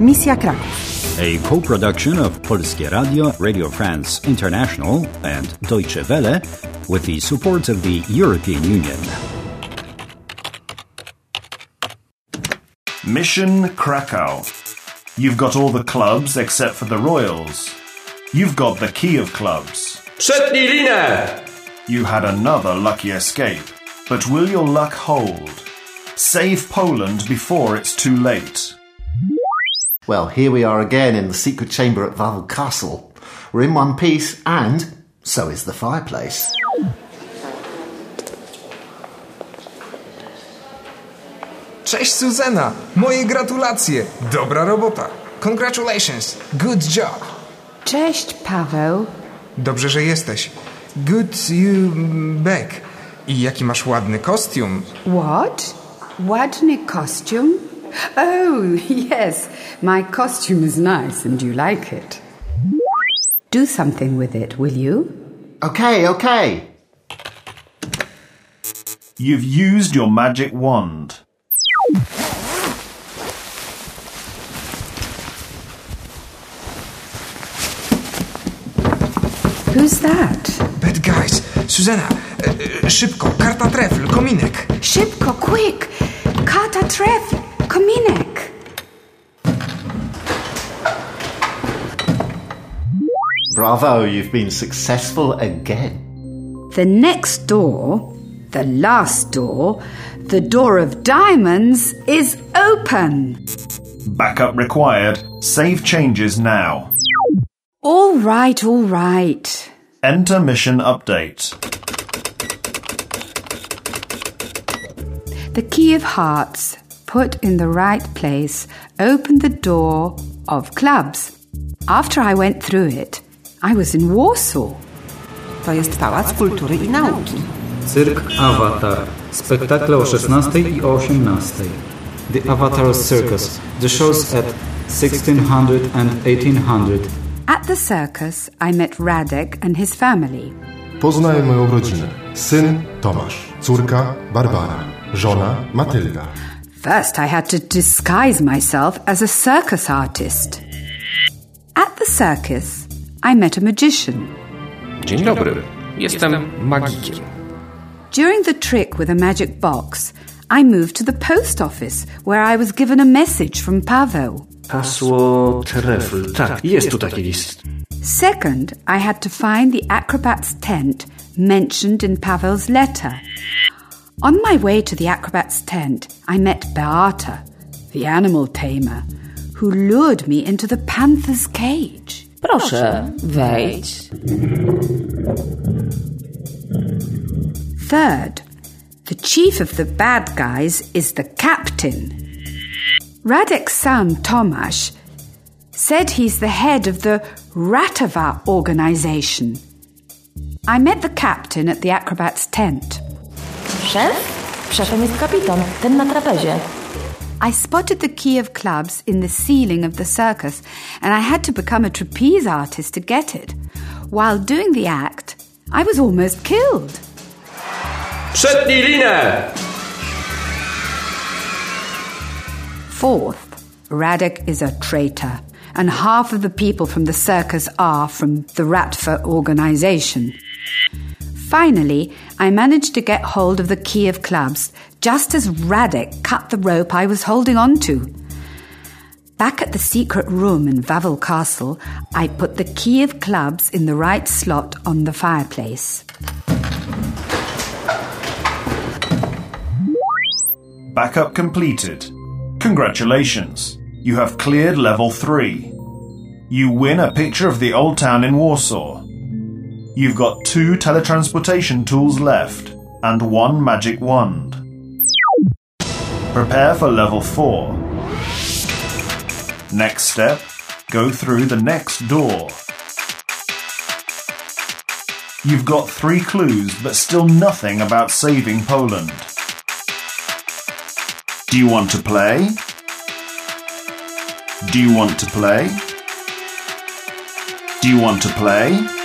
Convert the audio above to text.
Misja Kraków. A co-production of Polskie Radio, Radio France International and Deutsche Welle with the support of the European Union. Mission Krakow. You've got all the clubs except for the Royals. You've got the key of clubs. Przetnij linę! You had another lucky escape. But will your luck hold? Save Poland before it's too late. Well, here we are again in the secret chamber at Wawel Castle. We're in one piece, and so is the fireplace. Cześć Suzanna! Moje gratulacje! Dobra robota! Congratulations! Good job! Cześć, Paweł. Dobrze, że jesteś. Good you back. I jaki masz ładny kostium. What? Ładny costume? Oh, yes. My costume is nice and you like it. Do something with it, will you? Okay, okay. You've used your magic wand. Who's that? Bad guys! Suzanna, E, e, szybko! Karta trefl! Kominek! Szybko, quick! Karta tref! Kominek! Bravo, you've been successful again. The next door, the last door, the door of diamonds is open. Backup required. Save changes now. All right, all right. Enter mission update. The key of hearts, put in the right place, opened the door of clubs. After I went through it, I was in Warsaw. To jest Pałac Kultury i Nauki. Cyrk Avatar. Spektakle o 16 i o 18. The Avatar Circus. The shows at 1600 and 1800. At the circus, I met Radek and his family. Poznaj moją rodzinę. Syn Tomasz, córka Barbara, żona Matylda. First, I had to disguise myself as a circus artist. At the circus, I met a magician. Dzień dobry. Jestem magikiem. During the trick with a magic box, I moved to the post office where I was given a message from Paweł. Hasło trefl. Tak, jest tu taki list. Second, I had to find the acrobat's tent mentioned in Pavel's letter. On my way to the acrobat's tent, I met Beata, the animal tamer, who lured me into the panther's cage. Proszę, wejdź. Third, the chief of the bad guys is the captain. Radek's son, Tomasz, said he's the head of the Ratava organization. I met the captain at the acrobat's tent. Szef? Szefem jest kapitan, ten na trapezie. I spotted the key of clubs in the ceiling of the circus, and I had to become a trapeze artist to get it. While doing the act, I was almost killed. Przetnij linę! Fourth, Radek is a traitor, and half of the people from the circus are from the Ratava organization. Finally, I managed to get hold of the key of clubs just as Radek cut the rope I was holding on to. Back at the secret room in Wawel Castle, I put the key of clubs in the right slot on the fireplace. Backup completed. Congratulations. You have cleared level 3. You win a picture of the old town in Warsaw. You've got two teletransportation tools left and one magic wand. Prepare for level 4. Next step, go through the next door. You've got three clues, but still nothing about saving Poland. Do you want to play? Do you want to play? Do you want to play?